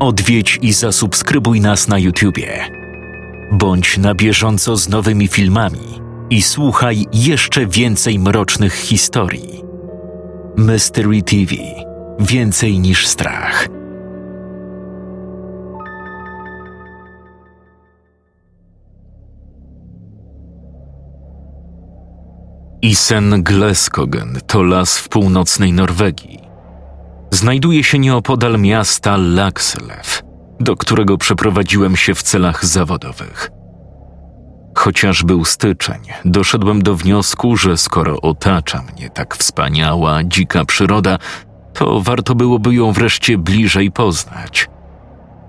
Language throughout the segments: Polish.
Odwiedź i zasubskrybuj nas na YouTubie. Bądź na bieżąco z nowymi filmami i słuchaj jeszcze więcej mrocznych historii. Mystery TV Więcej niż strach. Isen Gleskogen to las w północnej Norwegii. Znajduje się nieopodal miasta Laxlew, do którego przeprowadziłem się w celach zawodowych. Chociaż był styczeń, doszedłem do wniosku, że skoro otacza mnie tak wspaniała, dzika przyroda, to warto byłoby ją wreszcie bliżej poznać.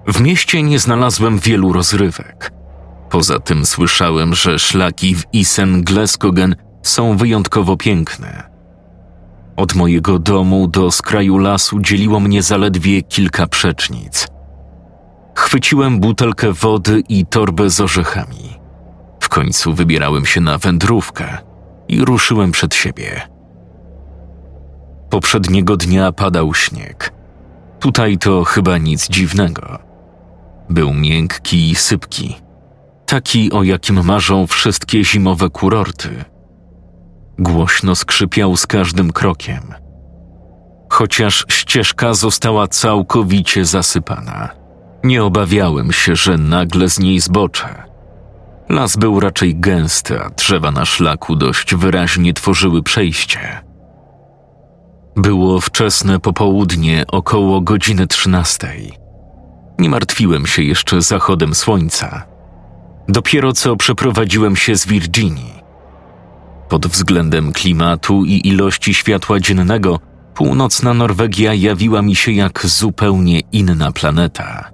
W mieście nie znalazłem wielu rozrywek. Poza tym słyszałem, że szlaki w Isen Gleskogen są wyjątkowo piękne. Od mojego domu do skraju lasu dzieliło mnie zaledwie kilka przecznic. Chwyciłem butelkę wody i torbę z orzechami. W końcu wybierałem się na wędrówkę i ruszyłem przed siebie. Poprzedniego dnia padał śnieg. Tutaj to chyba nic dziwnego. Był miękki i sypki, taki o jakim marzą wszystkie zimowe kurorty – Głośno skrzypiał z każdym krokiem. Chociaż ścieżka została całkowicie zasypana, nie obawiałem się, że nagle z niej zboczę. Las był raczej gęsty, a drzewa na szlaku dość wyraźnie tworzyły przejście. Było wczesne popołudnie, około godziny trzynastej. Nie martwiłem się jeszcze zachodem słońca. Dopiero co przeprowadziłem się z Virginii pod względem klimatu i ilości światła dziennego, północna Norwegia jawiła mi się jak zupełnie inna planeta.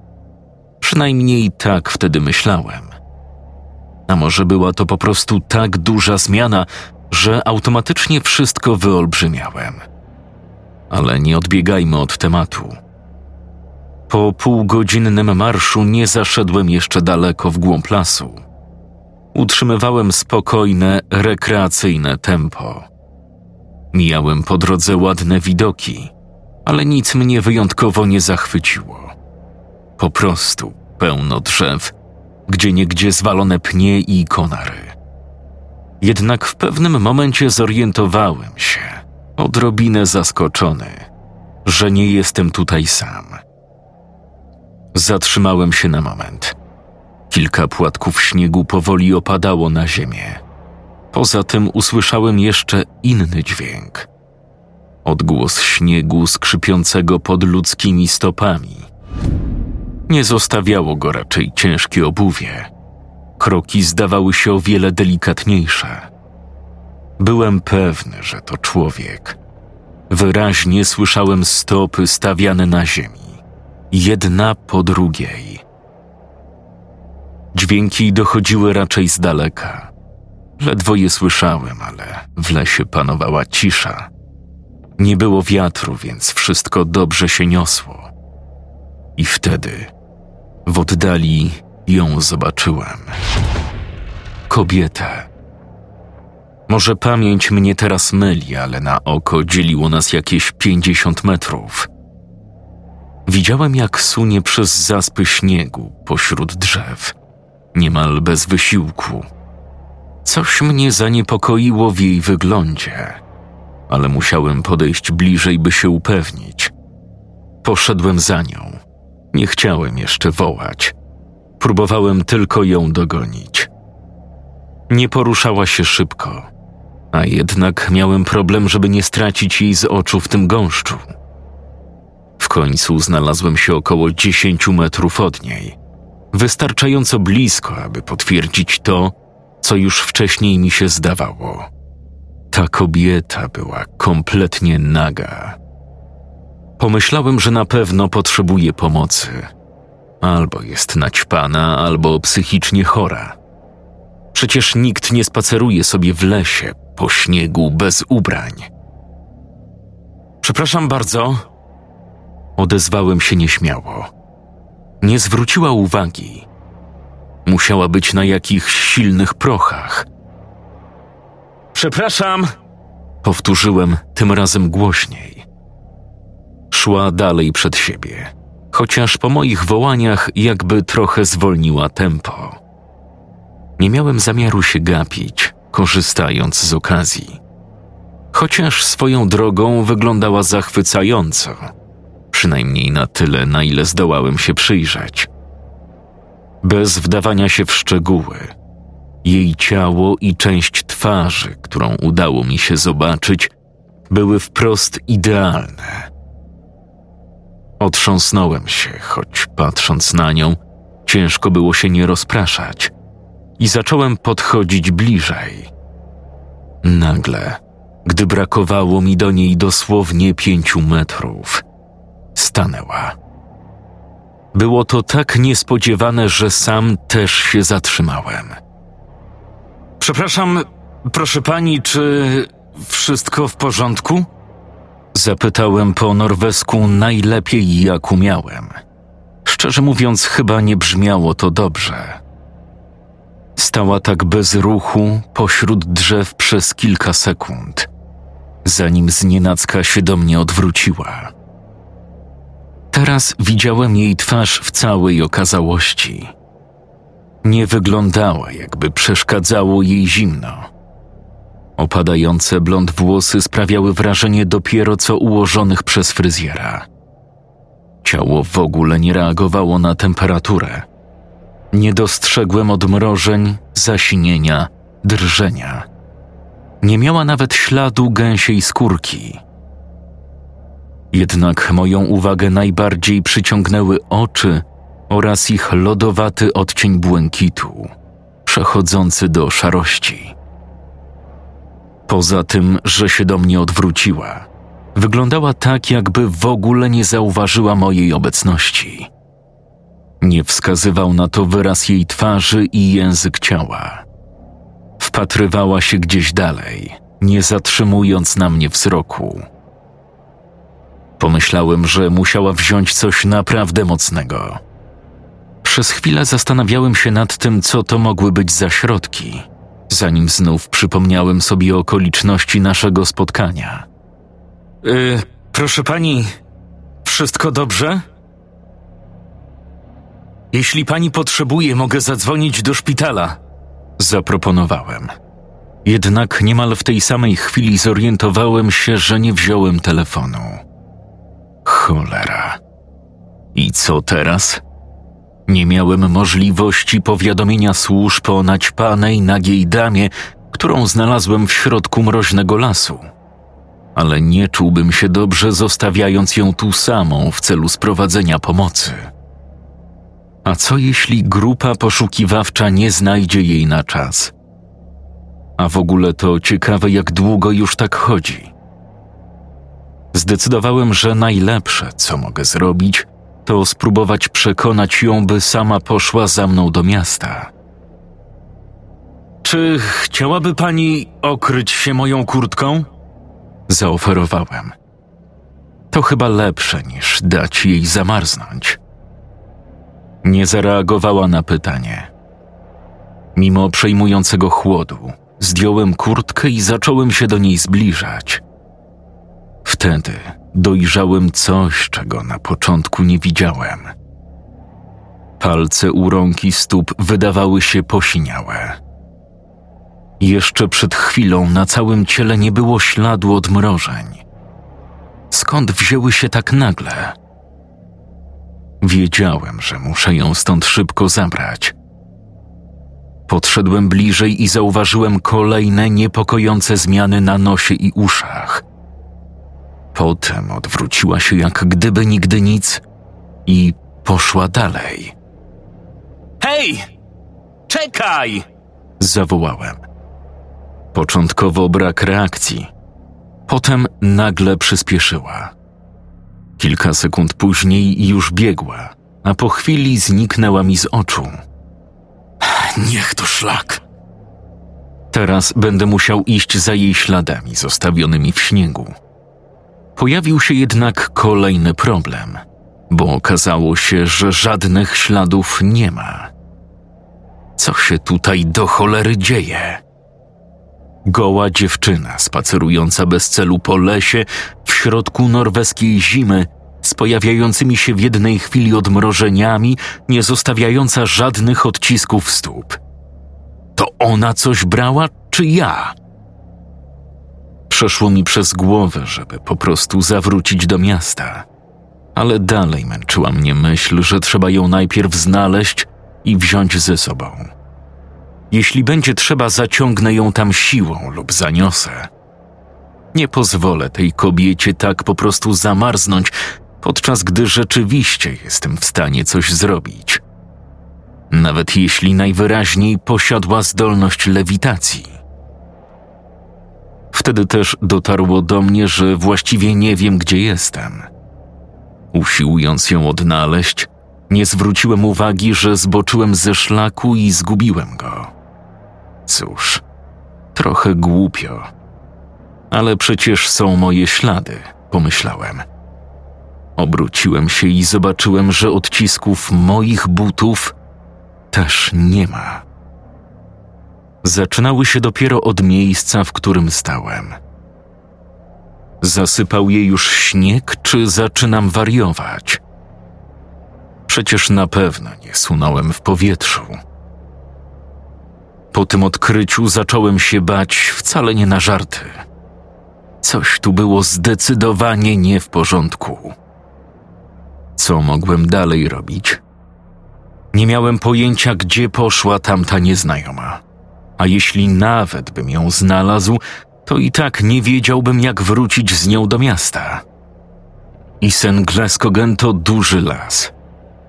Przynajmniej tak wtedy myślałem. A może była to po prostu tak duża zmiana, że automatycznie wszystko wyolbrzymiałem. Ale nie odbiegajmy od tematu. Po półgodzinnym marszu nie zaszedłem jeszcze daleko w głąb lasu utrzymywałem spokojne, rekreacyjne tempo. Mijałem po drodze ładne widoki, ale nic mnie wyjątkowo nie zachwyciło. Po prostu pełno drzew, gdzie niegdzie zwalone pnie i konary. Jednak w pewnym momencie zorientowałem się, odrobinę zaskoczony, że nie jestem tutaj sam. Zatrzymałem się na moment Kilka płatków śniegu powoli opadało na ziemię. Poza tym usłyszałem jeszcze inny dźwięk. Odgłos śniegu skrzypiącego pod ludzkimi stopami. Nie zostawiało go raczej ciężkie obuwie. Kroki zdawały się o wiele delikatniejsze. Byłem pewny, że to człowiek. Wyraźnie słyszałem stopy stawiane na ziemi, jedna po drugiej. Dźwięki dochodziły raczej z daleka. Ledwo je słyszałem, ale w lesie panowała cisza. Nie było wiatru, więc wszystko dobrze się niosło. I wtedy w oddali ją zobaczyłem. Kobietę. Może pamięć mnie teraz myli, ale na oko dzieliło nas jakieś pięćdziesiąt metrów. Widziałem, jak sunie przez zaspy śniegu pośród drzew niemal bez wysiłku. Coś mnie zaniepokoiło w jej wyglądzie, ale musiałem podejść bliżej, by się upewnić. Poszedłem za nią. Nie chciałem jeszcze wołać. Próbowałem tylko ją dogonić. Nie poruszała się szybko, a jednak miałem problem, żeby nie stracić jej z oczu w tym gąszczu. W końcu znalazłem się około dziesięciu metrów od niej wystarczająco blisko, aby potwierdzić to, co już wcześniej mi się zdawało. Ta kobieta była kompletnie naga. Pomyślałem, że na pewno potrzebuje pomocy. Albo jest naćpana, albo psychicznie chora. Przecież nikt nie spaceruje sobie w lesie po śniegu bez ubrań. Przepraszam bardzo. Odezwałem się nieśmiało nie zwróciła uwagi. Musiała być na jakichś silnych prochach. Przepraszam, powtórzyłem tym razem głośniej. Szła dalej przed siebie, chociaż po moich wołaniach jakby trochę zwolniła tempo. Nie miałem zamiaru się gapić, korzystając z okazji. Chociaż swoją drogą wyglądała zachwycająco, przynajmniej na tyle, na ile zdołałem się przyjrzeć. Bez wdawania się w szczegóły, jej ciało i część twarzy, którą udało mi się zobaczyć, były wprost idealne. Otrząsnąłem się, choć patrząc na nią, ciężko było się nie rozpraszać, i zacząłem podchodzić bliżej. Nagle, gdy brakowało mi do niej dosłownie pięciu metrów, stanęła. Było to tak niespodziewane, że sam też się zatrzymałem. Przepraszam, proszę pani, czy wszystko w porządku? Zapytałem po norwesku najlepiej jak umiałem. Szczerze mówiąc, chyba nie brzmiało to dobrze. Stała tak bez ruchu pośród drzew przez kilka sekund, zanim znienacka się do mnie odwróciła. Teraz widziałem jej twarz w całej okazałości. Nie wyglądała, jakby przeszkadzało jej zimno. Opadające blond włosy sprawiały wrażenie dopiero co ułożonych przez fryzjera. Ciało w ogóle nie reagowało na temperaturę. Nie dostrzegłem odmrożeń, zasinienia, drżenia. Nie miała nawet śladu gęsiej skórki. Jednak moją uwagę najbardziej przyciągnęły oczy oraz ich lodowaty odcień błękitu, przechodzący do szarości. Poza tym, że się do mnie odwróciła, wyglądała tak, jakby w ogóle nie zauważyła mojej obecności. Nie wskazywał na to wyraz jej twarzy i język ciała. Wpatrywała się gdzieś dalej, nie zatrzymując na mnie wzroku. Pomyślałem, że musiała wziąć coś naprawdę mocnego. Przez chwilę zastanawiałem się nad tym, co to mogły być za środki, zanim znów przypomniałem sobie okoliczności naszego spotkania. Yy, proszę pani, wszystko dobrze? Jeśli pani potrzebuje, mogę zadzwonić do szpitala. Zaproponowałem. Jednak niemal w tej samej chwili zorientowałem się, że nie wziąłem telefonu. Cholera. I co teraz? Nie miałem możliwości powiadomienia służb o naćpanej, nagiej damie, którą znalazłem w środku mroźnego lasu. Ale nie czułbym się dobrze, zostawiając ją tu samą w celu sprowadzenia pomocy. A co jeśli grupa poszukiwawcza nie znajdzie jej na czas? A w ogóle to ciekawe, jak długo już tak chodzi. Zdecydowałem, że najlepsze, co mogę zrobić, to spróbować przekonać ją, by sama poszła za mną do miasta. Czy chciałaby pani okryć się moją kurtką? Zaoferowałem. To chyba lepsze niż dać jej zamarznąć. Nie zareagowała na pytanie. Mimo przejmującego chłodu, zdjąłem kurtkę i zacząłem się do niej zbliżać. Wtedy dojrzałem coś, czego na początku nie widziałem. Palce u rąk i stóp wydawały się posiniałe. Jeszcze przed chwilą na całym ciele nie było śladu odmrożeń. Skąd wzięły się tak nagle? Wiedziałem, że muszę ją stąd szybko zabrać. Podszedłem bliżej i zauważyłem kolejne niepokojące zmiany na nosie i uszach. Potem odwróciła się jak gdyby nigdy nic i poszła dalej. Hej! Czekaj! zawołałem. Początkowo brak reakcji. Potem nagle przyspieszyła. Kilka sekund później już biegła, a po chwili zniknęła mi z oczu. Niech to szlak. Teraz będę musiał iść za jej śladami zostawionymi w śniegu. Pojawił się jednak kolejny problem, bo okazało się, że żadnych śladów nie ma. Co się tutaj do cholery dzieje? Goła dziewczyna spacerująca bez celu po lesie w środku norweskiej zimy z pojawiającymi się w jednej chwili odmrożeniami, nie zostawiająca żadnych odcisków stóp. To ona coś brała, czy ja? Przeszło mi przez głowę, żeby po prostu zawrócić do miasta, ale dalej męczyła mnie myśl, że trzeba ją najpierw znaleźć i wziąć ze sobą. Jeśli będzie trzeba, zaciągnę ją tam siłą lub zaniosę. Nie pozwolę tej kobiecie tak po prostu zamarznąć, podczas gdy rzeczywiście jestem w stanie coś zrobić. Nawet jeśli najwyraźniej posiadła zdolność lewitacji. Wtedy też dotarło do mnie, że właściwie nie wiem, gdzie jestem. Usiłując ją odnaleźć, nie zwróciłem uwagi, że zboczyłem ze szlaku i zgubiłem go. Cóż, trochę głupio. Ale przecież są moje ślady, pomyślałem. Obróciłem się i zobaczyłem, że odcisków moich butów też nie ma. Zaczynały się dopiero od miejsca, w którym stałem. Zasypał je już śnieg, czy zaczynam wariować? Przecież na pewno nie sunąłem w powietrzu. Po tym odkryciu zacząłem się bać wcale nie na żarty. Coś tu było zdecydowanie nie w porządku. Co mogłem dalej robić? Nie miałem pojęcia, gdzie poszła tamta nieznajoma. A jeśli nawet bym ją znalazł, to i tak nie wiedziałbym, jak wrócić z nią do miasta. I Gleskogen to duży las.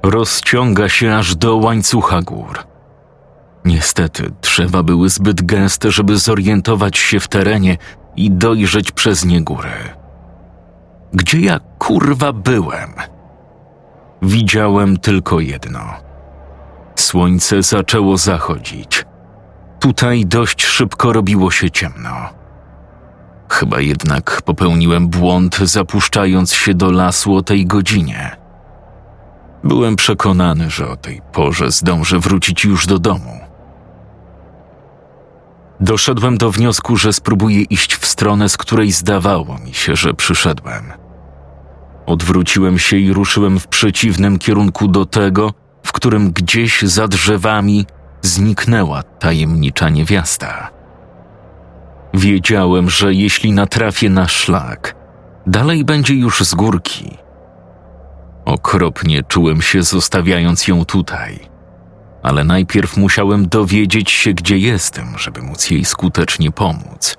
Rozciąga się aż do łańcucha gór. Niestety, drzewa były zbyt gęste, żeby zorientować się w terenie i dojrzeć przez nie góry. Gdzie ja kurwa byłem? Widziałem tylko jedno. Słońce zaczęło zachodzić. Tutaj dość szybko robiło się ciemno. Chyba jednak popełniłem błąd, zapuszczając się do lasu o tej godzinie. Byłem przekonany, że o tej porze zdążę wrócić już do domu. Doszedłem do wniosku, że spróbuję iść w stronę, z której zdawało mi się, że przyszedłem. Odwróciłem się i ruszyłem w przeciwnym kierunku do tego, w którym gdzieś za drzewami zniknęła tajemnicza niewiasta. Wiedziałem, że jeśli natrafię na szlak, dalej będzie już z górki. Okropnie czułem się zostawiając ją tutaj, ale najpierw musiałem dowiedzieć się, gdzie jestem, żeby móc jej skutecznie pomóc.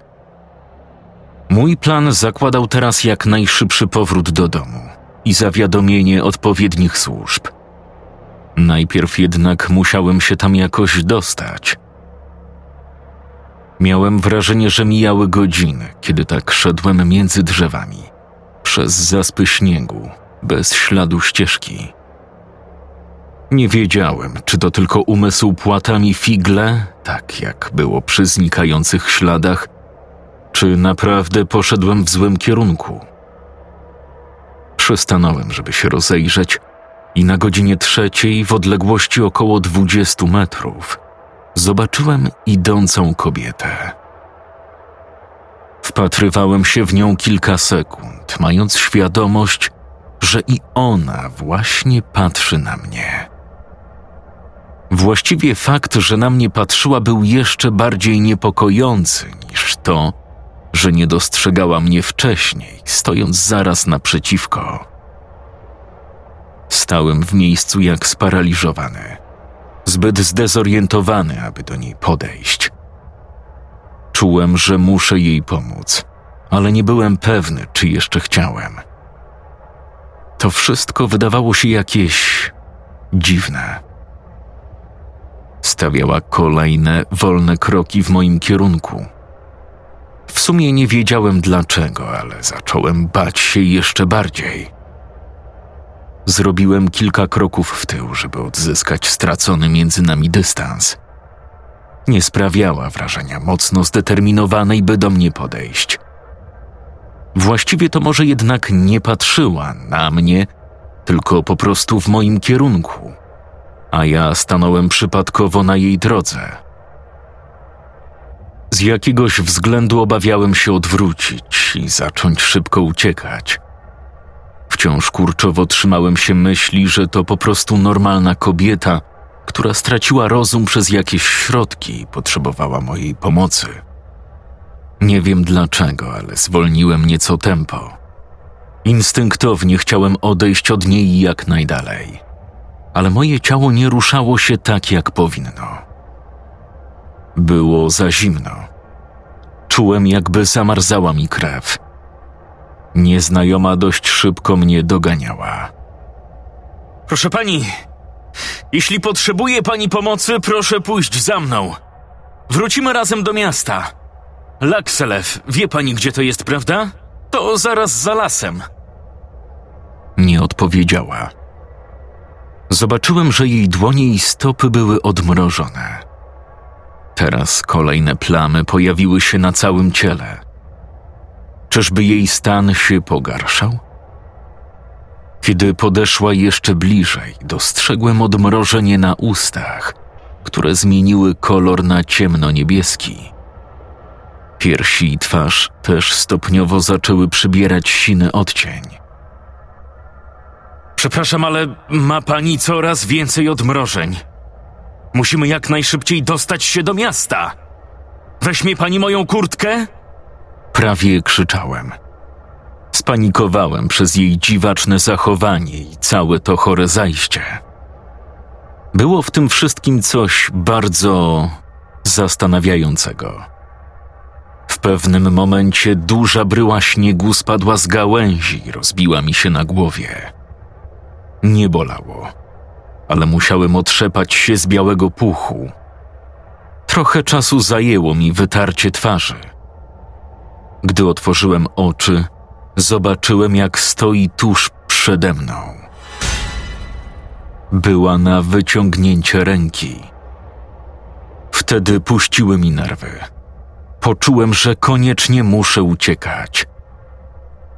Mój plan zakładał teraz jak najszybszy powrót do domu i zawiadomienie odpowiednich służb. Najpierw jednak musiałem się tam jakoś dostać. Miałem wrażenie, że mijały godziny, kiedy tak szedłem między drzewami, przez zaspy śniegu, bez śladu ścieżki. Nie wiedziałem, czy to tylko umysł płatami figle, tak jak było przy znikających śladach, czy naprawdę poszedłem w złym kierunku. Przystanąłem, żeby się rozejrzeć, i na godzinie trzeciej, w odległości około dwudziestu metrów, zobaczyłem idącą kobietę. Wpatrywałem się w nią kilka sekund, mając świadomość, że i ona właśnie patrzy na mnie. Właściwie fakt, że na mnie patrzyła, był jeszcze bardziej niepokojący niż to, że nie dostrzegała mnie wcześniej, stojąc zaraz naprzeciwko. Stałem w miejscu jak sparaliżowany, zbyt zdezorientowany, aby do niej podejść. Czułem, że muszę jej pomóc, ale nie byłem pewny, czy jeszcze chciałem. To wszystko wydawało się jakieś dziwne. Stawiała kolejne wolne kroki w moim kierunku. W sumie nie wiedziałem dlaczego, ale zacząłem bać się jeszcze bardziej. Zrobiłem kilka kroków w tył, żeby odzyskać stracony między nami dystans. Nie sprawiała wrażenia mocno zdeterminowanej, by do mnie podejść. Właściwie to może jednak nie patrzyła na mnie, tylko po prostu w moim kierunku, a ja stanąłem przypadkowo na jej drodze. Z jakiegoś względu obawiałem się odwrócić i zacząć szybko uciekać Wciąż kurczowo trzymałem się myśli, że to po prostu normalna kobieta, która straciła rozum przez jakieś środki i potrzebowała mojej pomocy. Nie wiem dlaczego, ale zwolniłem nieco tempo. Instynktownie chciałem odejść od niej jak najdalej, ale moje ciało nie ruszało się tak, jak powinno. Było za zimno. Czułem, jakby zamarzała mi krew. Nieznajoma dość szybko mnie doganiała. Proszę pani, jeśli potrzebuje pani pomocy, proszę pójść za mną. Wrócimy razem do miasta. Lakselew, wie pani, gdzie to jest, prawda? To zaraz za lasem. Nie odpowiedziała. Zobaczyłem, że jej dłonie i stopy były odmrożone. Teraz kolejne plamy pojawiły się na całym ciele. Czyżby jej stan się pogarszał? Kiedy podeszła jeszcze bliżej, dostrzegłem odmrożenie na ustach, które zmieniły kolor na ciemno-niebieski. Piersi i twarz też stopniowo zaczęły przybierać siny odcień. Przepraszam, ale ma pani coraz więcej odmrożeń. Musimy jak najszybciej dostać się do miasta. Weźmie pani moją kurtkę? Prawie krzyczałem. Spanikowałem przez jej dziwaczne zachowanie i całe to chore zajście. Było w tym wszystkim coś bardzo zastanawiającego. W pewnym momencie duża bryła śniegu spadła z gałęzi i rozbiła mi się na głowie. Nie bolało, ale musiałem otrzepać się z białego puchu. Trochę czasu zajęło mi wytarcie twarzy. Gdy otworzyłem oczy, zobaczyłem, jak stoi tuż przede mną. Była na wyciągnięcie ręki. Wtedy puściły mi nerwy. Poczułem, że koniecznie muszę uciekać.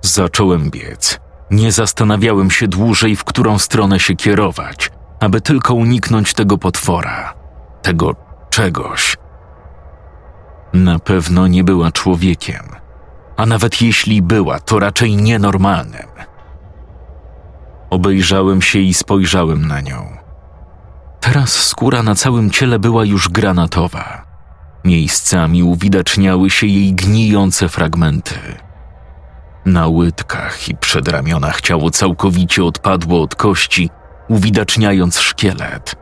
Zacząłem biec. Nie zastanawiałem się dłużej, w którą stronę się kierować, aby tylko uniknąć tego potwora, tego czegoś. Na pewno nie była człowiekiem, a nawet jeśli była, to raczej nienormalnym. Obejrzałem się i spojrzałem na nią. Teraz skóra na całym ciele była już granatowa. Miejscami uwidaczniały się jej gnijące fragmenty. Na łydkach i przedramionach ciało całkowicie odpadło od kości, uwidaczniając szkielet.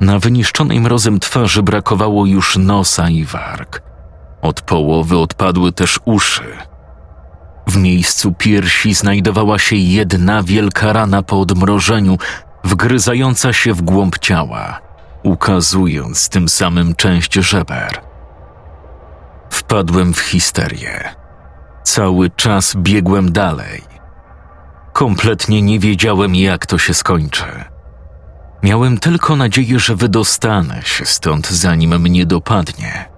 Na wyniszczonej mrozem twarzy brakowało już nosa i warg. Od połowy odpadły też uszy. W miejscu piersi znajdowała się jedna wielka rana po odmrożeniu, wgryzająca się w głąb ciała, ukazując tym samym część żeber. Wpadłem w histerię. Cały czas biegłem dalej. Kompletnie nie wiedziałem, jak to się skończy. Miałem tylko nadzieję, że wydostanę się stąd, zanim mnie dopadnie.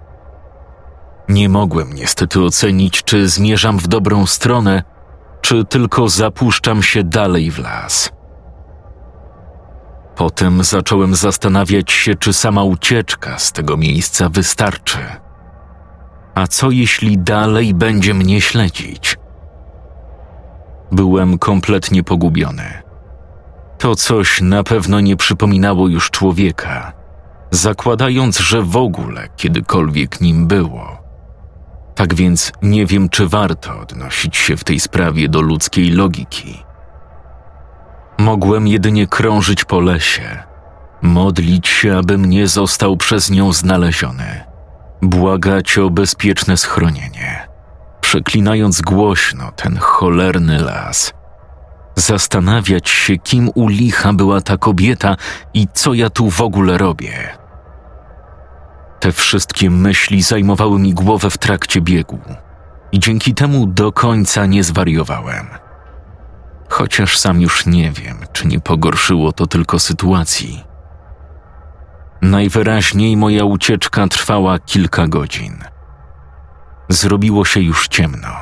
Nie mogłem niestety ocenić, czy zmierzam w dobrą stronę, czy tylko zapuszczam się dalej w las. Potem zacząłem zastanawiać się, czy sama ucieczka z tego miejsca wystarczy. A co jeśli dalej będzie mnie śledzić? Byłem kompletnie pogubiony. To coś na pewno nie przypominało już człowieka, zakładając, że w ogóle kiedykolwiek nim było. Tak więc nie wiem, czy warto odnosić się w tej sprawie do ludzkiej logiki. Mogłem jedynie krążyć po lesie, modlić się, abym nie został przez nią znaleziony, błagać o bezpieczne schronienie, przeklinając głośno ten cholerny las, zastanawiać się, kim u licha była ta kobieta i co ja tu w ogóle robię. Te wszystkie myśli zajmowały mi głowę w trakcie biegu i dzięki temu do końca nie zwariowałem. Chociaż sam już nie wiem, czy nie pogorszyło to tylko sytuacji. Najwyraźniej moja ucieczka trwała kilka godzin. Zrobiło się już ciemno.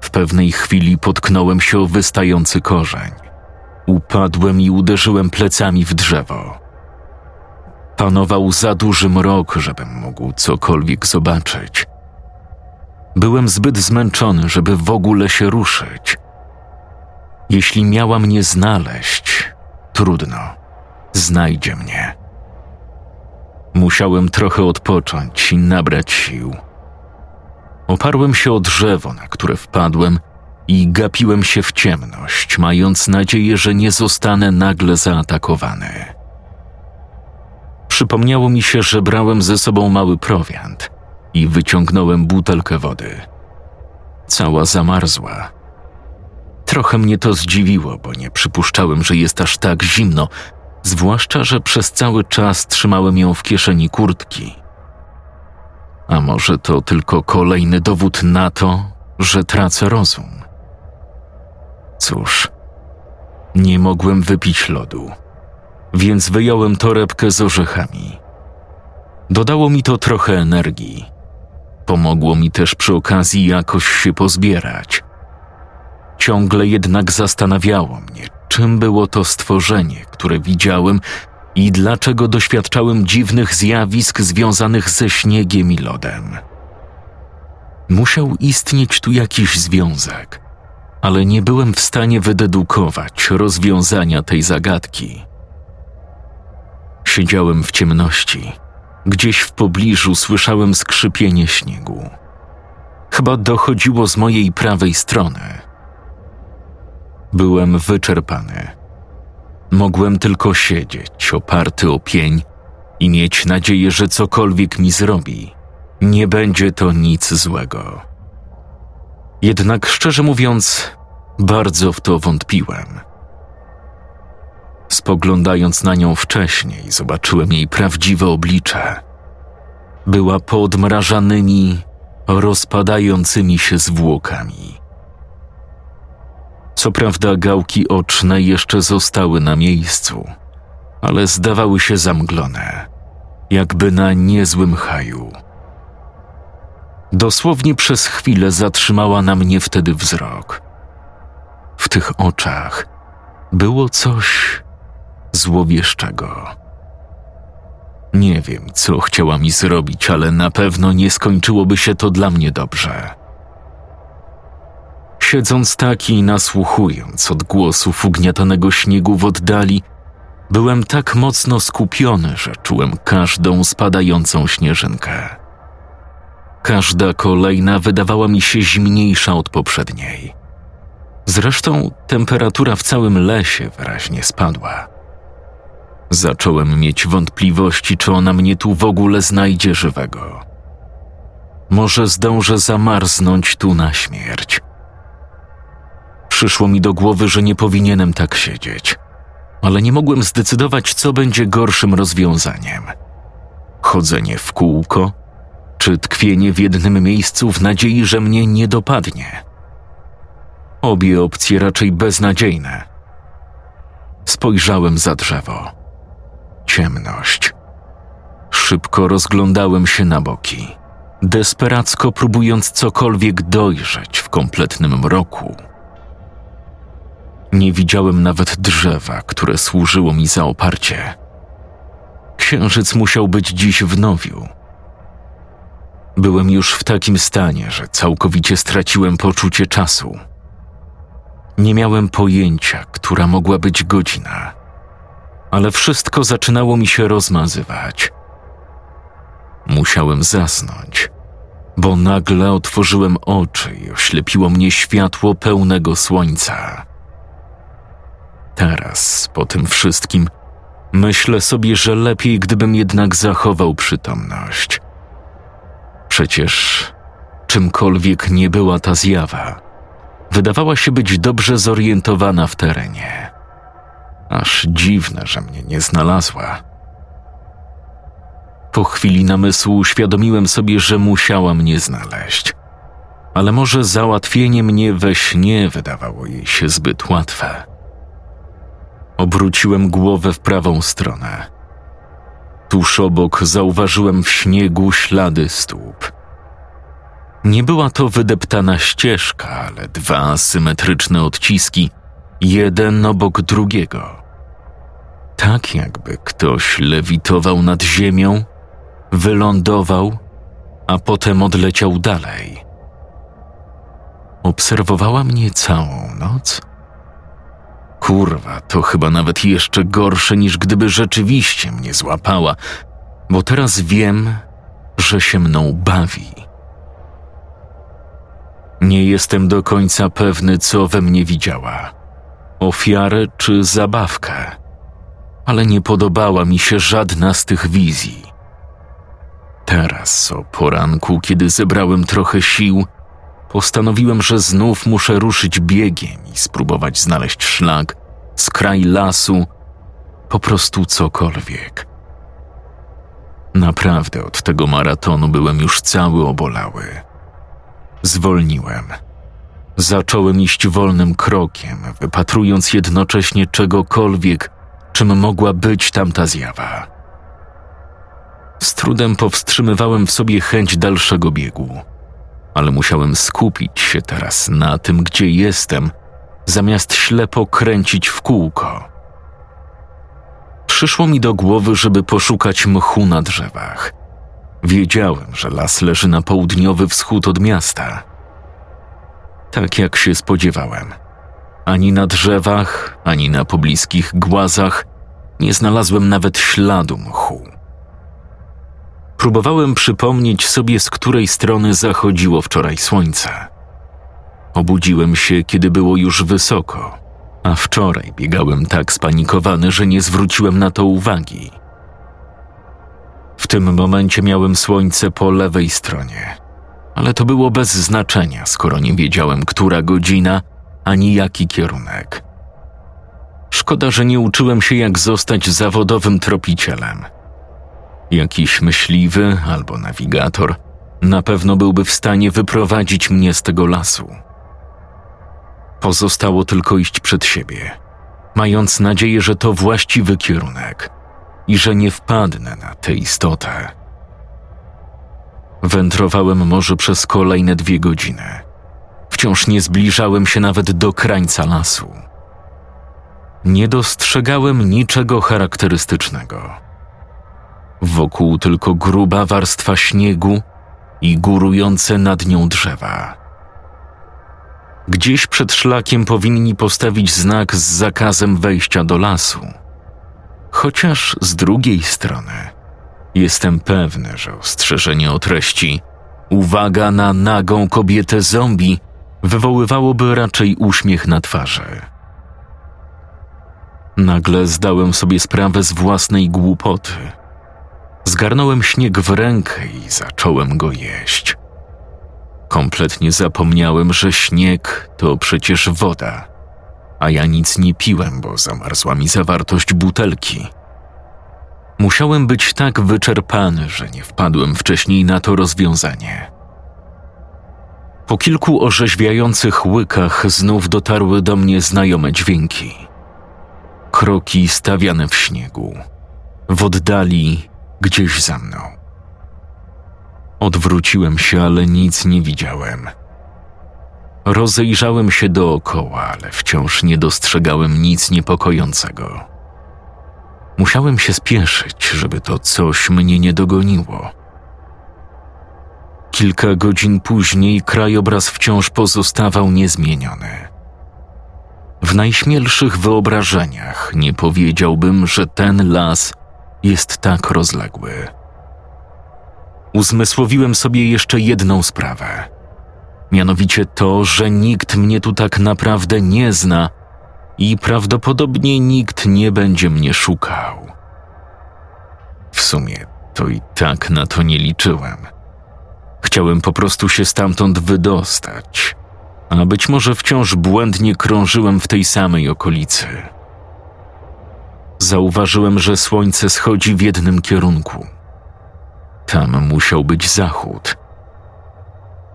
W pewnej chwili potknąłem się o wystający korzeń. Upadłem i uderzyłem plecami w drzewo. Panował za duży mrok, żebym mógł cokolwiek zobaczyć. Byłem zbyt zmęczony, żeby w ogóle się ruszyć, Jeśli miała mnie znaleźć, trudno, znajdzie mnie. Musiałem trochę odpocząć i nabrać sił. Oparłem się o drzewo, na które wpadłem i gapiłem się w ciemność, mając nadzieję, że nie zostanę nagle zaatakowany. Przypomniało mi się, że brałem ze sobą mały prowiant i wyciągnąłem butelkę wody. Cała zamarzła. Trochę mnie to zdziwiło, bo nie przypuszczałem, że jest aż tak zimno, zwłaszcza, że przez cały czas trzymałem ją w kieszeni kurtki. A może to tylko kolejny dowód na to, że tracę rozum? Cóż, nie mogłem wypić lodu, więc wyjąłem torebkę z orzechami. Dodało mi to trochę energii. Pomogło mi też przy okazji jakoś się pozbierać. Ciągle jednak zastanawiało mnie, czym było to stworzenie, które widziałem i dlaczego doświadczałem dziwnych zjawisk związanych ze śniegiem i lodem. Musiał istnieć tu jakiś związek, ale nie byłem w stanie wydedukować rozwiązania tej zagadki. Siedziałem w ciemności. Gdzieś w pobliżu słyszałem skrzypienie śniegu. Chyba dochodziło z mojej prawej strony. Byłem wyczerpany. Mogłem tylko siedzieć, oparty o pień i mieć nadzieję, że cokolwiek mi zrobi, nie będzie to nic złego. Jednak szczerze mówiąc, bardzo w to wątpiłem. Spoglądając na nią wcześniej, zobaczyłem jej prawdziwe oblicze. Była podmrażanymi, rozpadającymi się zwłokami. Co prawda gałki oczne jeszcze zostały na miejscu, ale zdawały się zamglone, jakby na niezłym haju. Dosłownie przez chwilę zatrzymała na mnie wtedy wzrok. W tych oczach było coś złowieszczego. Nie wiem, co chciała mi zrobić, ale na pewno nie skończyłoby się to dla mnie dobrze. Siedząc tak i nasłuchując odgłosów ugniatanego śniegu w oddali, byłem tak mocno skupiony, że czułem każdą spadającą śnieżynkę. Każda kolejna wydawała mi się zimniejsza od poprzedniej. Zresztą temperatura w całym lesie wyraźnie spadła. Zacząłem mieć wątpliwości, czy ona mnie tu w ogóle znajdzie żywego. Może zdążę zamarznąć tu na śmierć. Przyszło mi do głowy, że nie powinienem tak siedzieć, ale nie mogłem zdecydować, co będzie gorszym rozwiązaniem. Chodzenie w kółko, czy tkwienie w jednym miejscu w nadziei, że mnie nie dopadnie. Obie opcje raczej beznadziejne. Spojrzałem za drzewo. Ciemność. Szybko rozglądałem się na boki, desperacko próbując cokolwiek dojrzeć w kompletnym mroku. Nie widziałem nawet drzewa, które służyło mi za oparcie. Księżyc musiał być dziś w nowiu. Byłem już w takim stanie, że całkowicie straciłem poczucie czasu. Nie miałem pojęcia, która mogła być godzina, ale wszystko zaczynało mi się rozmazywać. Musiałem zasnąć, bo nagle otworzyłem oczy i oślepiło mnie światło pełnego słońca. Teraz, po tym wszystkim, myślę sobie, że lepiej, gdybym jednak zachował przytomność. Przecież czymkolwiek nie była ta zjawa, wydawała się być dobrze zorientowana w terenie. Aż dziwne, że mnie nie znalazła. Po chwili namysłu uświadomiłem sobie, że musiała mnie znaleźć. Ale może załatwienie mnie we śnie wydawało jej się zbyt łatwe. Obróciłem głowę w prawą stronę. Tuż obok zauważyłem w śniegu ślady stóp. Nie była to wydeptana ścieżka, ale dwa symetryczne odciski, jeden obok drugiego. Tak jakby ktoś lewitował nad ziemią, wylądował, a potem odleciał dalej. Obserwowała mnie całą noc Kurwa, to chyba nawet jeszcze gorsze niż gdyby rzeczywiście mnie złapała, bo teraz wiem, że się mną bawi. Nie jestem do końca pewny, co we mnie widziała ofiarę czy zabawkę, ale nie podobała mi się żadna z tych wizji. Teraz, o poranku, kiedy zebrałem trochę sił, postanowiłem, że znów muszę ruszyć biegiem i spróbować znaleźć szlak, skraj lasu, po prostu cokolwiek. Naprawdę od tego maratonu byłem już cały obolały. Zwolniłem. Zacząłem iść wolnym krokiem, wypatrując jednocześnie czegokolwiek, czym mogła być tamta zjawa. Z trudem powstrzymywałem w sobie chęć dalszego biegu, ale musiałem skupić się teraz na tym, gdzie jestem, zamiast ślepo kręcić w kółko. Przyszło mi do głowy, żeby poszukać mchu na drzewach. Wiedziałem, że las leży na południowy wschód od miasta. Tak jak się spodziewałem. Ani na drzewach, ani na pobliskich głazach nie znalazłem nawet śladu mchu. Próbowałem przypomnieć sobie, z której strony zachodziło wczoraj słońce. Obudziłem się, kiedy było już wysoko, a wczoraj biegałem tak spanikowany, że nie zwróciłem na to uwagi. W tym momencie miałem słońce po lewej stronie, ale to było bez znaczenia, skoro nie wiedziałem, która godzina ani jaki kierunek. Szkoda, że nie uczyłem się, jak zostać zawodowym tropicielem. Jakiś myśliwy albo nawigator na pewno byłby w stanie wyprowadzić mnie z tego lasu. Pozostało tylko iść przed siebie, mając nadzieję, że to właściwy kierunek i że nie wpadnę na tę istotę. Wędrowałem może przez kolejne dwie godziny. Wciąż nie zbliżałem się nawet do krańca lasu. Nie dostrzegałem niczego charakterystycznego. Wokół tylko gruba warstwa śniegu i górujące nad nią drzewa. Gdzieś przed szlakiem powinni postawić znak z zakazem wejścia do lasu. Chociaż z drugiej strony jestem pewny, że ostrzeżenie o treści uwaga na nagą kobietę zombie wywoływałoby raczej uśmiech na twarzy. Nagle zdałem sobie sprawę z własnej głupoty. Zgarnąłem śnieg w rękę i zacząłem go jeść. Kompletnie zapomniałem, że śnieg to przecież woda, a ja nic nie piłem, bo zamarzła mi zawartość butelki. Musiałem być tak wyczerpany, że nie wpadłem wcześniej na to rozwiązanie. Po kilku orzeźwiających łykach znów dotarły do mnie znajome dźwięki. Kroki stawiane w śniegu, w oddali gdzieś za mną. Odwróciłem się, ale nic nie widziałem. Rozejrzałem się dookoła, ale wciąż nie dostrzegałem nic niepokojącego. Musiałem się spieszyć, żeby to coś mnie nie dogoniło. Kilka godzin później krajobraz wciąż pozostawał niezmieniony. W najśmielszych wyobrażeniach nie powiedziałbym, że ten las jest tak rozległy. Uzmysłowiłem sobie jeszcze jedną sprawę. Mianowicie to, że nikt mnie tu tak naprawdę nie zna i prawdopodobnie nikt nie będzie mnie szukał. W sumie to i tak na to nie liczyłem. Chciałem po prostu się stamtąd wydostać, a być może wciąż błędnie krążyłem w tej samej okolicy. Zauważyłem, że słońce schodzi w jednym kierunku. Tam musiał być zachód.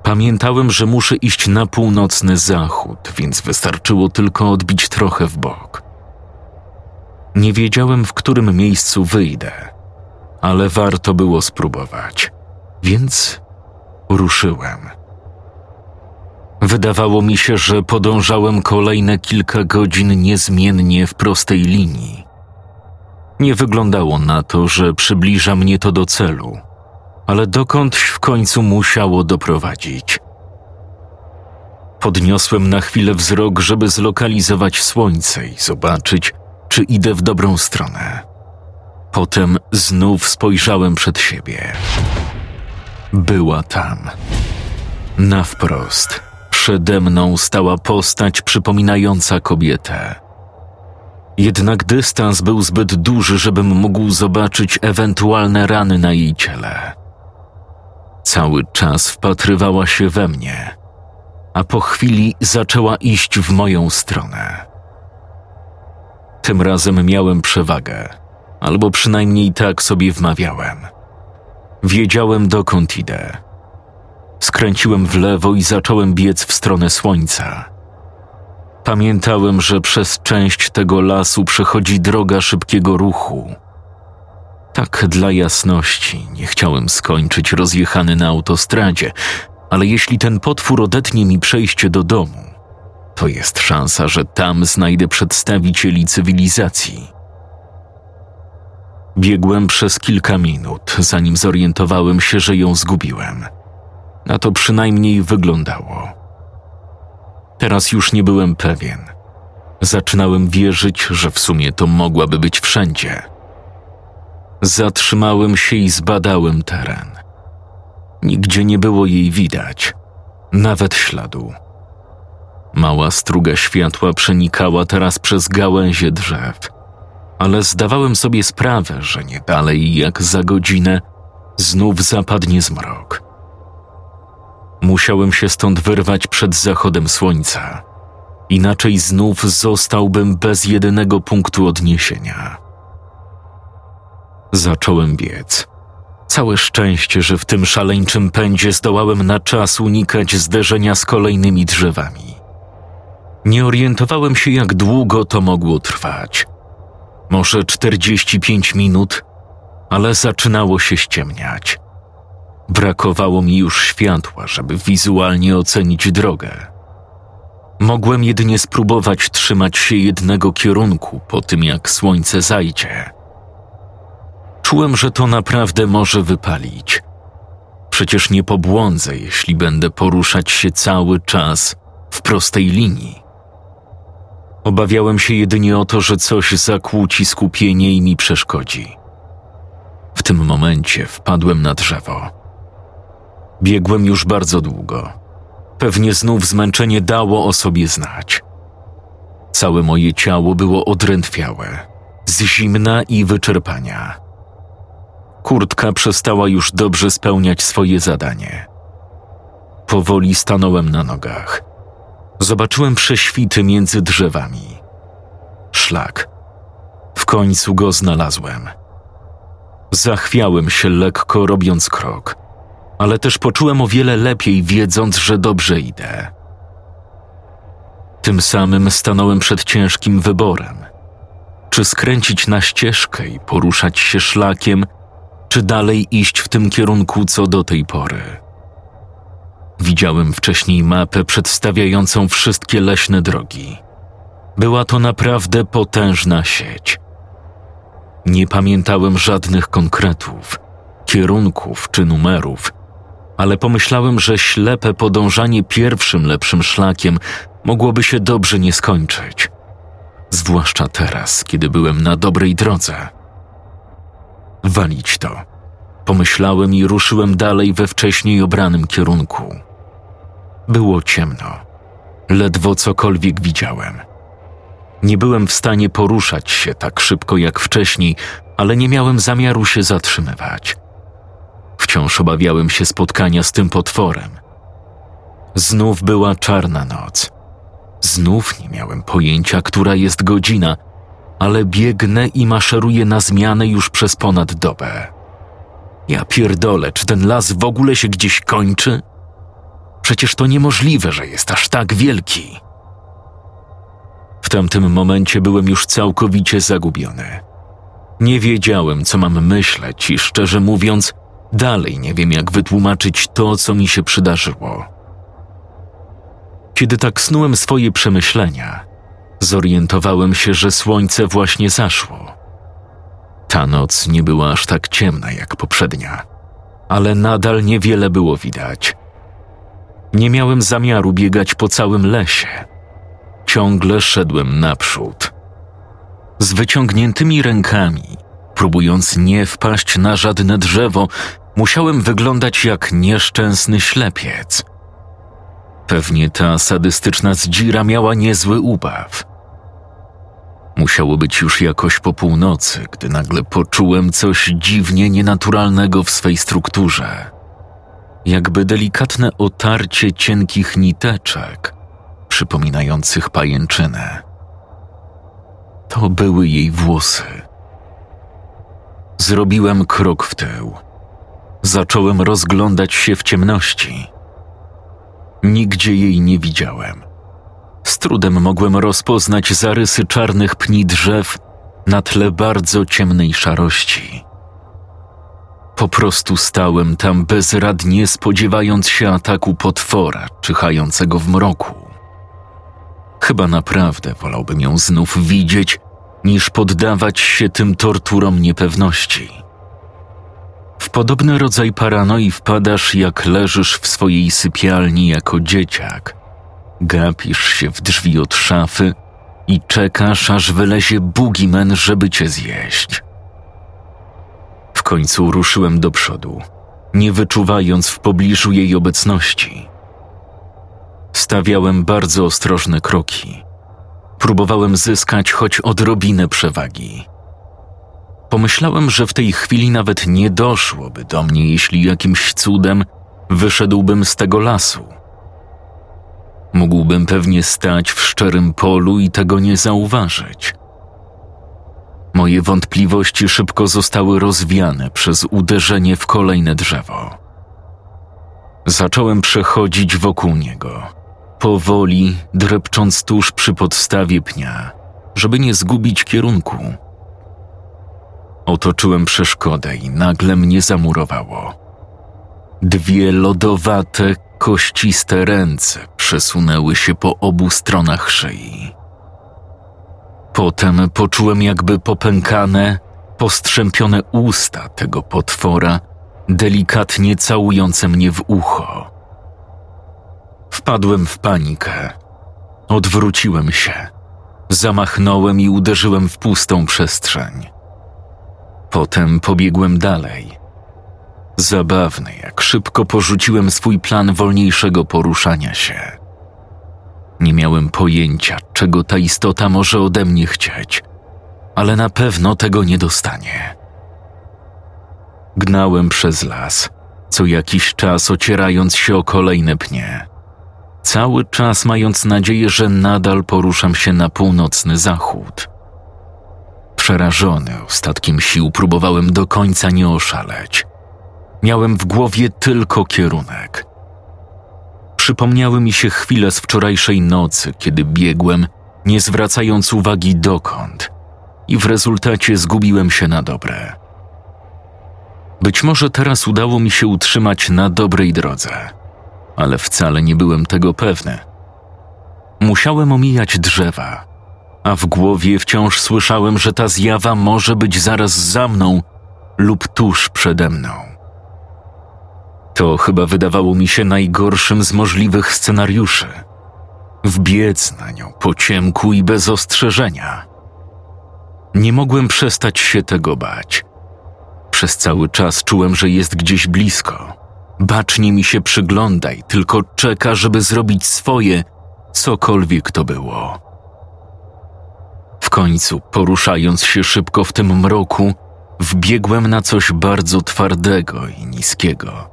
Pamiętałem, że muszę iść na północny zachód, więc wystarczyło tylko odbić trochę w bok. Nie wiedziałem, w którym miejscu wyjdę, ale warto było spróbować, więc ruszyłem. Wydawało mi się, że podążałem kolejne kilka godzin niezmiennie w prostej linii. Nie wyglądało na to, że przybliża mnie to do celu, ale dokądś w końcu musiało doprowadzić. Podniosłem na chwilę wzrok, żeby zlokalizować słońce i zobaczyć, czy idę w dobrą stronę. Potem znów spojrzałem przed siebie. Była tam. Na wprost. Przede mną stała postać przypominająca kobietę. Jednak dystans był zbyt duży, żebym mógł zobaczyć ewentualne rany na jej ciele. Cały czas wpatrywała się we mnie, a po chwili zaczęła iść w moją stronę. Tym razem miałem przewagę, albo przynajmniej tak sobie wmawiałem. Wiedziałem dokąd idę. Skręciłem w lewo i zacząłem biec w stronę słońca. Pamiętałem, że przez część tego lasu przechodzi droga szybkiego ruchu. Tak dla jasności, nie chciałem skończyć rozjechany na autostradzie, ale jeśli ten potwór odetnie mi przejście do domu, to jest szansa, że tam znajdę przedstawicieli cywilizacji. Biegłem przez kilka minut, zanim zorientowałem się, że ją zgubiłem. Na to przynajmniej wyglądało. Teraz już nie byłem pewien. Zaczynałem wierzyć, że w sumie to mogłaby być wszędzie. Zatrzymałem się i zbadałem teren. Nigdzie nie było jej widać, nawet śladu. Mała struga światła przenikała teraz przez gałęzie drzew, ale zdawałem sobie sprawę, że nie dalej jak za godzinę znów zapadnie zmrok. Musiałem się stąd wyrwać przed zachodem słońca, inaczej znów zostałbym bez jedynego punktu odniesienia. Zacząłem biec. Całe szczęście, że w tym szaleńczym pędzie zdołałem na czas unikać zderzenia z kolejnymi drzewami. Nie orientowałem się, jak długo to mogło trwać. Może 45 minut, ale zaczynało się ściemniać. Brakowało mi już światła, żeby wizualnie ocenić drogę. Mogłem jedynie spróbować trzymać się jednego kierunku po tym, jak słońce zajdzie. Czułem, że to naprawdę może wypalić. Przecież nie pobłądzę, jeśli będę poruszać się cały czas w prostej linii. Obawiałem się jedynie o to, że coś zakłóci skupienie i mi przeszkodzi. W tym momencie wpadłem na drzewo. Biegłem już bardzo długo. Pewnie znów zmęczenie dało o sobie znać. Całe moje ciało było odrętwiałe, z zimna i wyczerpania. Kurtka przestała już dobrze spełniać swoje zadanie. Powoli stanąłem na nogach. Zobaczyłem prześwity między drzewami. Szlak. W końcu go znalazłem. Zachwiałem się lekko, robiąc krok, ale też poczułem o wiele lepiej, wiedząc, że dobrze idę. Tym samym stanąłem przed ciężkim wyborem. Czy skręcić na ścieżkę i poruszać się szlakiem, czy dalej iść w tym kierunku co do tej pory. Widziałem wcześniej mapę przedstawiającą wszystkie leśne drogi. Była to naprawdę potężna sieć. Nie pamiętałem żadnych konkretów, kierunków czy numerów, ale pomyślałem, że ślepe podążanie pierwszym lepszym szlakiem mogłoby się dobrze nie skończyć. Zwłaszcza teraz, kiedy byłem na dobrej drodze. Walić to. Pomyślałem i ruszyłem dalej we wcześniej obranym kierunku. Było ciemno. Ledwo cokolwiek widziałem. Nie byłem w stanie poruszać się tak szybko jak wcześniej, ale nie miałem zamiaru się zatrzymywać. Wciąż obawiałem się spotkania z tym potworem. Znów była czarna noc. Znów nie miałem pojęcia, która jest godzina, ale biegnę i maszeruję na zmianę już przez ponad dobę. Ja pierdolę, czy ten las w ogóle się gdzieś kończy? Przecież to niemożliwe, że jest aż tak wielki. W tamtym momencie byłem już całkowicie zagubiony. Nie wiedziałem, co mam myśleć i szczerze mówiąc, dalej nie wiem, jak wytłumaczyć to, co mi się przydarzyło. Kiedy tak snułem swoje przemyślenia, zorientowałem się, że słońce właśnie zaszło. Ta noc nie była aż tak ciemna jak poprzednia, ale nadal niewiele było widać. Nie miałem zamiaru biegać po całym lesie. Ciągle szedłem naprzód. Z wyciągniętymi rękami, próbując nie wpaść na żadne drzewo, musiałem wyglądać jak nieszczęsny ślepiec. Pewnie ta sadystyczna zdzira miała niezły ubaw. Musiało być już jakoś po północy, gdy nagle poczułem coś dziwnie nienaturalnego w swej strukturze. Jakby delikatne otarcie cienkich niteczek, przypominających pajęczynę. To były jej włosy. Zrobiłem krok w tył. Zacząłem rozglądać się w ciemności. Nigdzie jej nie widziałem. Z trudem mogłem rozpoznać zarysy czarnych pni drzew na tle bardzo ciemnej szarości. Po prostu stałem tam bezradnie, spodziewając się ataku potwora czyhającego w mroku. Chyba naprawdę wolałbym ją znów widzieć, niż poddawać się tym torturom niepewności. W podobny rodzaj paranoi wpadasz, jak leżysz w swojej sypialni jako dzieciak. Gapisz się w drzwi od szafy i czekasz, aż wylezie bugimen, żeby cię zjeść. W końcu ruszyłem do przodu, nie wyczuwając w pobliżu jej obecności. Stawiałem bardzo ostrożne kroki. Próbowałem zyskać choć odrobinę przewagi. Pomyślałem, że w tej chwili nawet nie doszłoby do mnie, jeśli jakimś cudem wyszedłbym z tego lasu. Mógłbym pewnie stać w szczerym polu i tego nie zauważyć. Moje wątpliwości szybko zostały rozwiane przez uderzenie w kolejne drzewo. Zacząłem przechodzić wokół niego, powoli drepcząc tuż przy podstawie pnia, żeby nie zgubić kierunku. Otoczyłem przeszkodę i nagle mnie zamurowało. Dwie lodowate, kościste ręce przesunęły się po obu stronach szyi. Potem poczułem jakby popękane, postrzępione usta tego potwora, delikatnie całujące mnie w ucho. Wpadłem w panikę. Odwróciłem się. Zamachnąłem i uderzyłem w pustą przestrzeń. Potem pobiegłem dalej. Zabawny, jak szybko porzuciłem swój plan wolniejszego poruszania się. Nie miałem pojęcia, czego ta istota może ode mnie chcieć, ale na pewno tego nie dostanie. Gnałem przez las, co jakiś czas ocierając się o kolejne pnie. Cały czas mając nadzieję, że nadal poruszam się na północny zachód. Przerażony ostatkiem sił próbowałem do końca nie oszaleć. Miałem w głowie tylko kierunek. Przypomniały mi się chwile z wczorajszej nocy, kiedy biegłem, nie zwracając uwagi dokąd, i w rezultacie zgubiłem się na dobre. Być może teraz udało mi się utrzymać na dobrej drodze, ale wcale nie byłem tego pewny. Musiałem omijać drzewa, a w głowie wciąż słyszałem, że ta zjawa może być zaraz za mną lub tuż przede mną. To chyba wydawało mi się najgorszym z możliwych scenariuszy. Wbiec na nią po ciemku i bez ostrzeżenia. Nie mogłem przestać się tego bać. Przez cały czas czułem, że jest gdzieś blisko. Bacznie mi się przygląda i tylko czeka, żeby zrobić swoje, cokolwiek to było. W końcu, poruszając się szybko w tym mroku, wbiegłem na coś bardzo twardego i niskiego.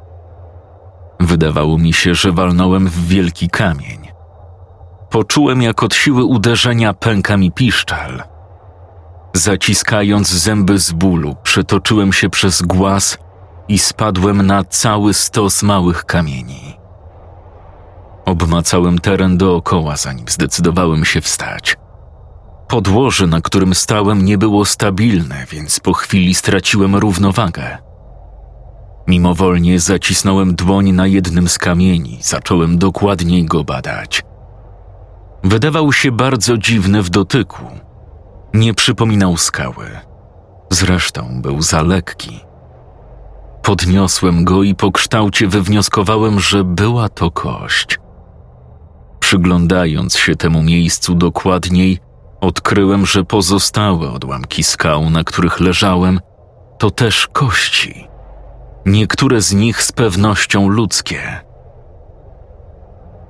Wydawało mi się, że walnąłem w wielki kamień. Poczułem, jak od siły uderzenia pęka mi piszczal. Zaciskając zęby z bólu, przetoczyłem się przez głaz i spadłem na cały stos małych kamieni. Obmacałem teren dookoła, zanim zdecydowałem się wstać. Podłoże, na którym stałem, nie było stabilne, więc po chwili straciłem równowagę. Mimowolnie zacisnąłem dłoń na jednym z kamieni, zacząłem dokładniej go badać. Wydawał się bardzo dziwny w dotyku. Nie przypominał skały. Zresztą był za lekki. Podniosłem go i po kształcie wywnioskowałem, że była to kość. Przyglądając się temu miejscu dokładniej, odkryłem, że pozostałe odłamki skał, na których leżałem, to też kości. Niektóre z nich z pewnością ludzkie.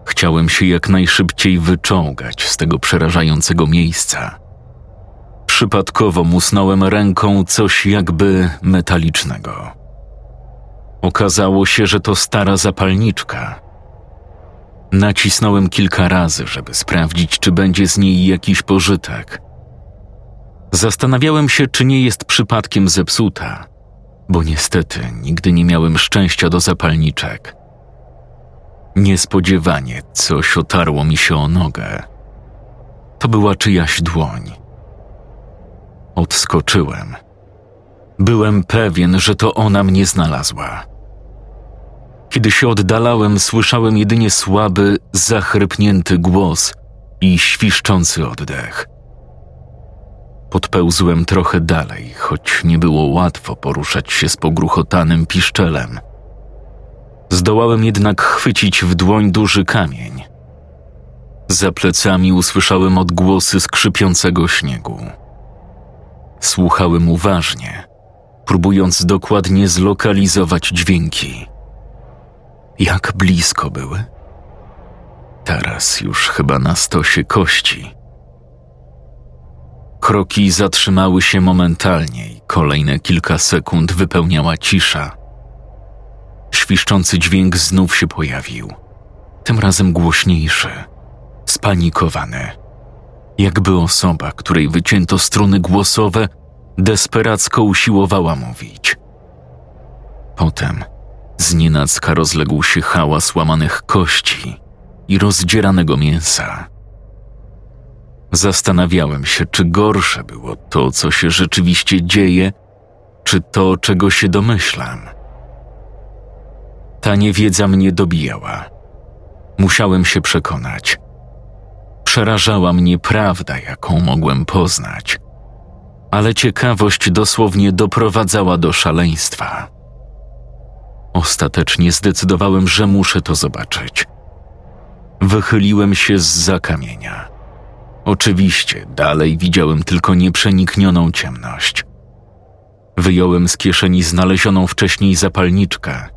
Chciałem się jak najszybciej wyczołgać z tego przerażającego miejsca. Przypadkowo musnąłem ręką coś jakby metalicznego. Okazało się, że to stara zapalniczka. Nacisnąłem kilka razy, żeby sprawdzić, czy będzie z niej jakiś pożytek. Zastanawiałem się, czy nie jest przypadkiem zepsuta, bo niestety nigdy nie miałem szczęścia do zapalniczek. Niespodziewanie coś otarło mi się o nogę. To była czyjaś dłoń. Odskoczyłem. Byłem pewien, że to ona mnie znalazła. Kiedy się oddalałem, słyszałem jedynie słaby, zachrypnięty głos i świszczący oddech. Podpełzłem trochę dalej, choć nie było łatwo poruszać się z pogruchotanym piszczelem. Zdołałem jednak chwycić w dłoń duży kamień. Za plecami usłyszałem odgłosy skrzypiącego śniegu. Słuchałem uważnie, próbując dokładnie zlokalizować dźwięki. Jak blisko były? Teraz już chyba na stosie kości. Kroki zatrzymały się momentalnie i kolejne kilka sekund wypełniała cisza. Świszczący dźwięk znów się pojawił, tym razem głośniejszy, spanikowany. Jakby osoba, której wycięto struny głosowe, desperacko usiłowała mówić. Potem znienacka rozległ się hałas łamanych kości i rozdzieranego mięsa. Zastanawiałem się, czy gorsze było to, co się rzeczywiście dzieje, czy to, czego się domyślam. Ta niewiedza mnie dobijała. Musiałem się przekonać. Przerażała mnie prawda, jaką mogłem poznać, ale ciekawość dosłownie doprowadzała do szaleństwa. Ostatecznie zdecydowałem, że muszę to zobaczyć. Wychyliłem się z zakamienia. Oczywiście dalej widziałem tylko nieprzeniknioną ciemność. Wyjąłem z kieszeni znalezioną wcześniej zapalniczkę.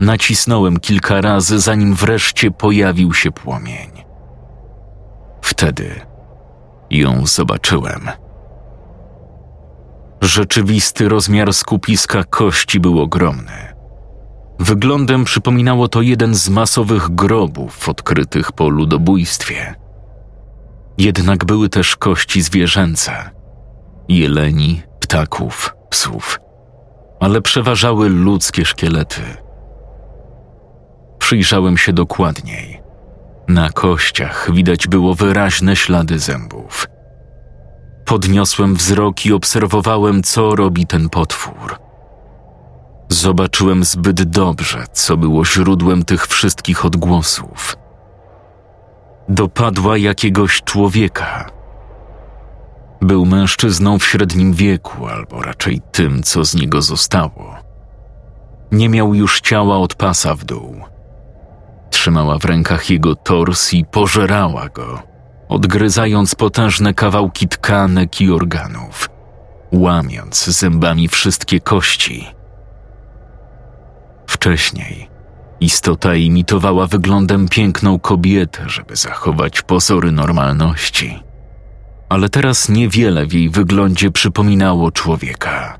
Nacisnąłem kilka razy, zanim wreszcie pojawił się płomień. Wtedy ją zobaczyłem. Rzeczywisty rozmiar skupiska kości był ogromny. Wyglądem przypominało to jeden z masowych grobów odkrytych po ludobójstwie. Jednak były też kości zwierzęce jeleni, ptaków, psów, ale przeważały ludzkie szkielety. Przyjrzałem się dokładniej. Na kościach widać było wyraźne ślady zębów. Podniosłem wzrok i obserwowałem, co robi ten potwór. Zobaczyłem zbyt dobrze, co było źródłem tych wszystkich odgłosów. Dopadła jakiegoś człowieka. Był mężczyzną w średnim wieku, albo raczej tym, co z niego zostało. Nie miał już ciała od pasa w dół. Trzymała w rękach jego tors i pożerała go, odgryzając potężne kawałki tkanek i organów, łamiąc zębami wszystkie kości. Wcześniej istota imitowała wyglądem piękną kobietę, żeby zachować pozory normalności. Ale teraz niewiele w jej wyglądzie przypominało człowieka.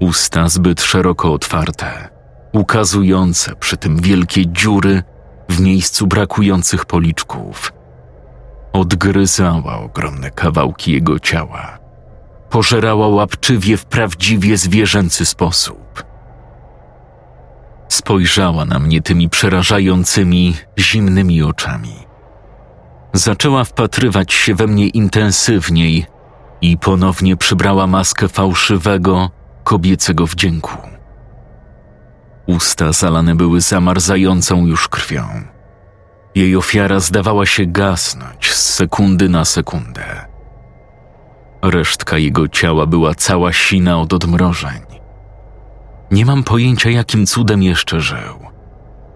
Usta zbyt szeroko otwarte, ukazujące przy tym wielkie dziury w miejscu brakujących policzków. Odgryzała ogromne kawałki jego ciała. Pożerała łapczywie w prawdziwie zwierzęcy sposób. Spojrzała na mnie tymi przerażającymi, zimnymi oczami. Zaczęła wpatrywać się we mnie intensywniej i ponownie przybrała maskę fałszywego, kobiecego wdzięku. Usta zalane były zamarzającą już krwią. Jej ofiara zdawała się gasnąć z sekundy na sekundę. Resztka jego ciała była cała sina od odmrożeń. Nie mam pojęcia, jakim cudem jeszcze żył,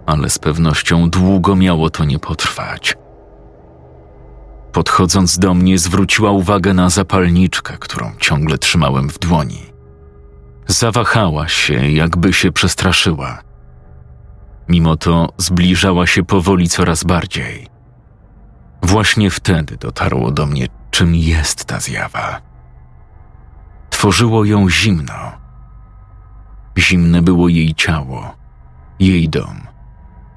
ale z pewnością długo miało to nie potrwać. Podchodząc do mnie, zwróciła uwagę na zapalniczkę, którą ciągle trzymałem w dłoni. Zawahała się, jakby się przestraszyła. Mimo to zbliżała się powoli coraz bardziej. Właśnie wtedy dotarło do mnie, czym jest ta zjawa. Tworzyło ją zimno. Zimne było jej ciało, jej dom,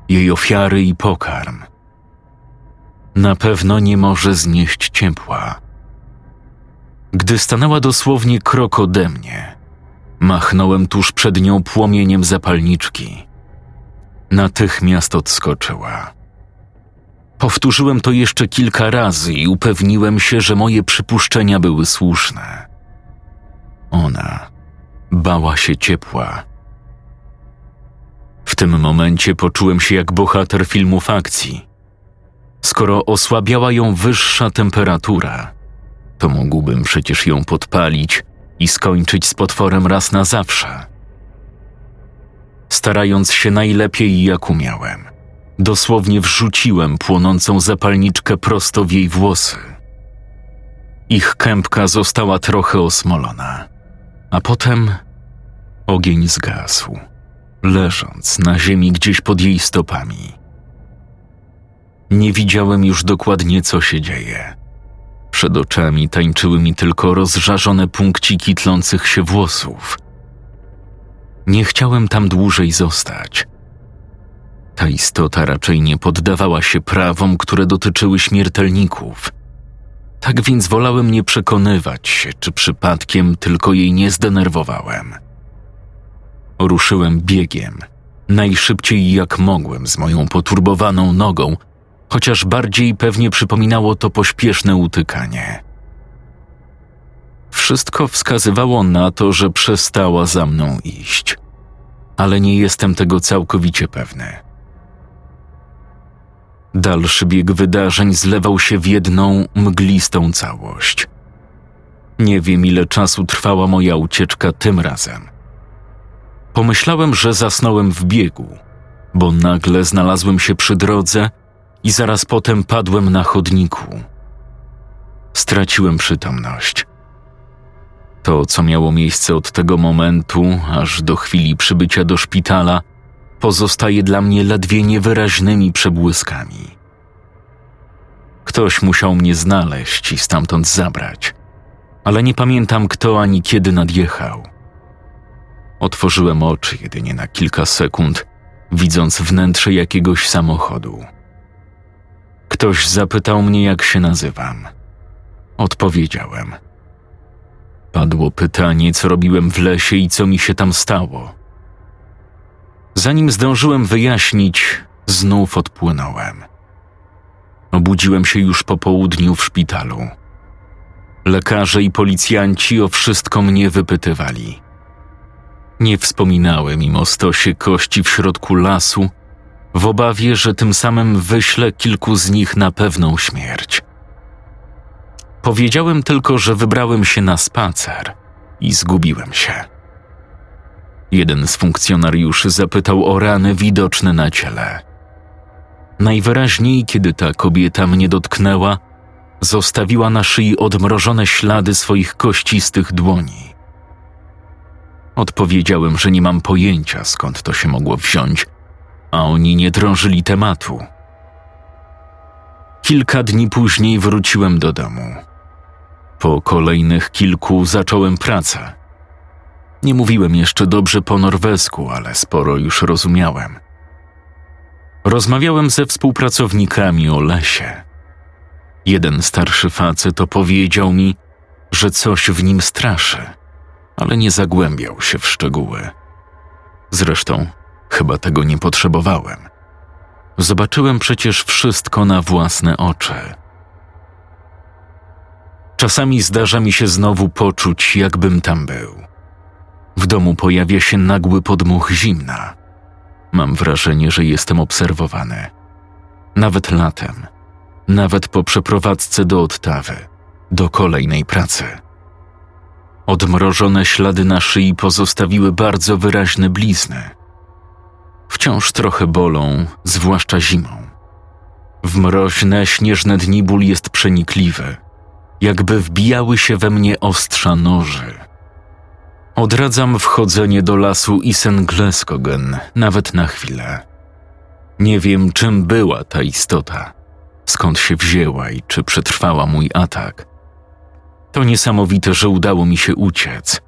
jej ofiary i pokarm. Na pewno nie może znieść ciepła. Gdy stanęła dosłownie krok ode mnie, machnąłem tuż przed nią płomieniem zapalniczki. Natychmiast odskoczyła. Powtórzyłem to jeszcze kilka razy i upewniłem się, że moje przypuszczenia były słuszne. Ona bała się ciepła. W tym momencie poczułem się jak bohater filmów akcji. Skoro osłabiała ją wyższa temperatura, to mógłbym przecież ją podpalić i skończyć z potworem raz na zawsze. Starając się najlepiej jak umiałem, dosłownie wrzuciłem płonącą zapalniczkę prosto w jej włosy. Ich kępka została trochę osmolona, a potem ogień zgasł, leżąc na ziemi gdzieś pod jej stopami. Nie widziałem już dokładnie, co się dzieje. Przed oczami tańczyły mi tylko rozżarzone punkciki tlących się włosów. Nie chciałem tam dłużej zostać. Ta istota raczej nie poddawała się prawom, które dotyczyły śmiertelników. Tak więc wolałem nie przekonywać się, czy przypadkiem tylko jej nie zdenerwowałem. Ruszyłem biegiem, najszybciej jak mogłem z moją poturbowaną nogą, chociaż bardziej pewnie przypominało to pośpieszne utykanie. Wszystko wskazywało na to, że przestała za mną iść, ale nie jestem tego całkowicie pewny. Dalszy bieg wydarzeń zlewał się w jedną mglistą całość. Nie wiem, ile czasu trwała moja ucieczka tym razem. Pomyślałem, że zasnąłem w biegu, bo nagle znalazłem się przy drodze i zaraz potem padłem na chodniku. Straciłem przytomność. To, co miało miejsce od tego momentu, aż do chwili przybycia do szpitala, pozostaje dla mnie ledwie niewyraźnymi przebłyskami. Ktoś musiał mnie znaleźć i stamtąd zabrać, ale nie pamiętam kto ani kiedy nadjechał. Otworzyłem oczy jedynie na kilka sekund, widząc wnętrze jakiegoś samochodu. Ktoś zapytał mnie, jak się nazywam. Odpowiedziałem. Padło pytanie, co robiłem w lesie i co mi się tam stało. Zanim zdążyłem wyjaśnić, znów odpłynąłem. Obudziłem się już po południu w szpitalu. Lekarze i policjanci o wszystko mnie wypytywali. Nie wspominałem im o stosie kości w środku lasu, w obawie, że tym samym wyślę kilku z nich na pewną śmierć. Powiedziałem tylko, że wybrałem się na spacer i zgubiłem się. Jeden z funkcjonariuszy zapytał o rany widoczne na ciele. Najwyraźniej, kiedy ta kobieta mnie dotknęła, zostawiła na szyi odmrożone ślady swoich kościstych dłoni. Odpowiedziałem, że nie mam pojęcia skąd to się mogło wziąć, a oni nie drążyli tematu. Kilka dni później wróciłem do domu. Po kolejnych kilku zacząłem pracę. Nie mówiłem jeszcze dobrze po norwesku, ale sporo już rozumiałem. Rozmawiałem ze współpracownikami o lesie. Jeden starszy facet opowiedział mi, że coś w nim straszy, ale nie zagłębiał się w szczegóły. Zresztą chyba tego nie potrzebowałem. Zobaczyłem przecież wszystko na własne oczy. Czasami zdarza mi się znowu poczuć, jakbym tam był. W domu pojawia się nagły podmuch zimna. Mam wrażenie, że jestem obserwowany. Nawet latem, nawet po przeprowadzce do Ottawy, do kolejnej pracy. Odmrożone ślady na szyi pozostawiły bardzo wyraźne blizny. Wciąż trochę bolą, zwłaszcza zimą. W mroźne, śnieżne dni ból jest przenikliwy, jakby wbijały się we mnie ostrza noży. Odradzam wchodzenie do lasu Isengleskogen, nawet na chwilę. Nie wiem, czym była ta istota, skąd się wzięła i czy przetrwała mój atak. To niesamowite, że udało mi się uciec.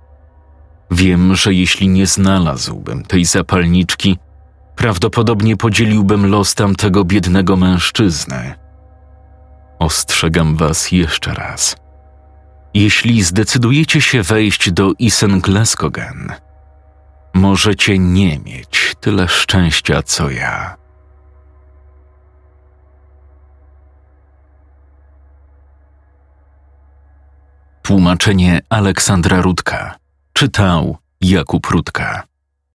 Wiem, że jeśli nie znalazłbym tej zapalniczki, prawdopodobnie podzieliłbym los tamtego biednego mężczyzny. Ostrzegam was jeszcze raz. Jeśli zdecydujecie się wejść do Isengleskogen, możecie nie mieć tyle szczęścia co ja. Tłumaczenie Aleksandra Rudka. Czytał Jakub Rudka.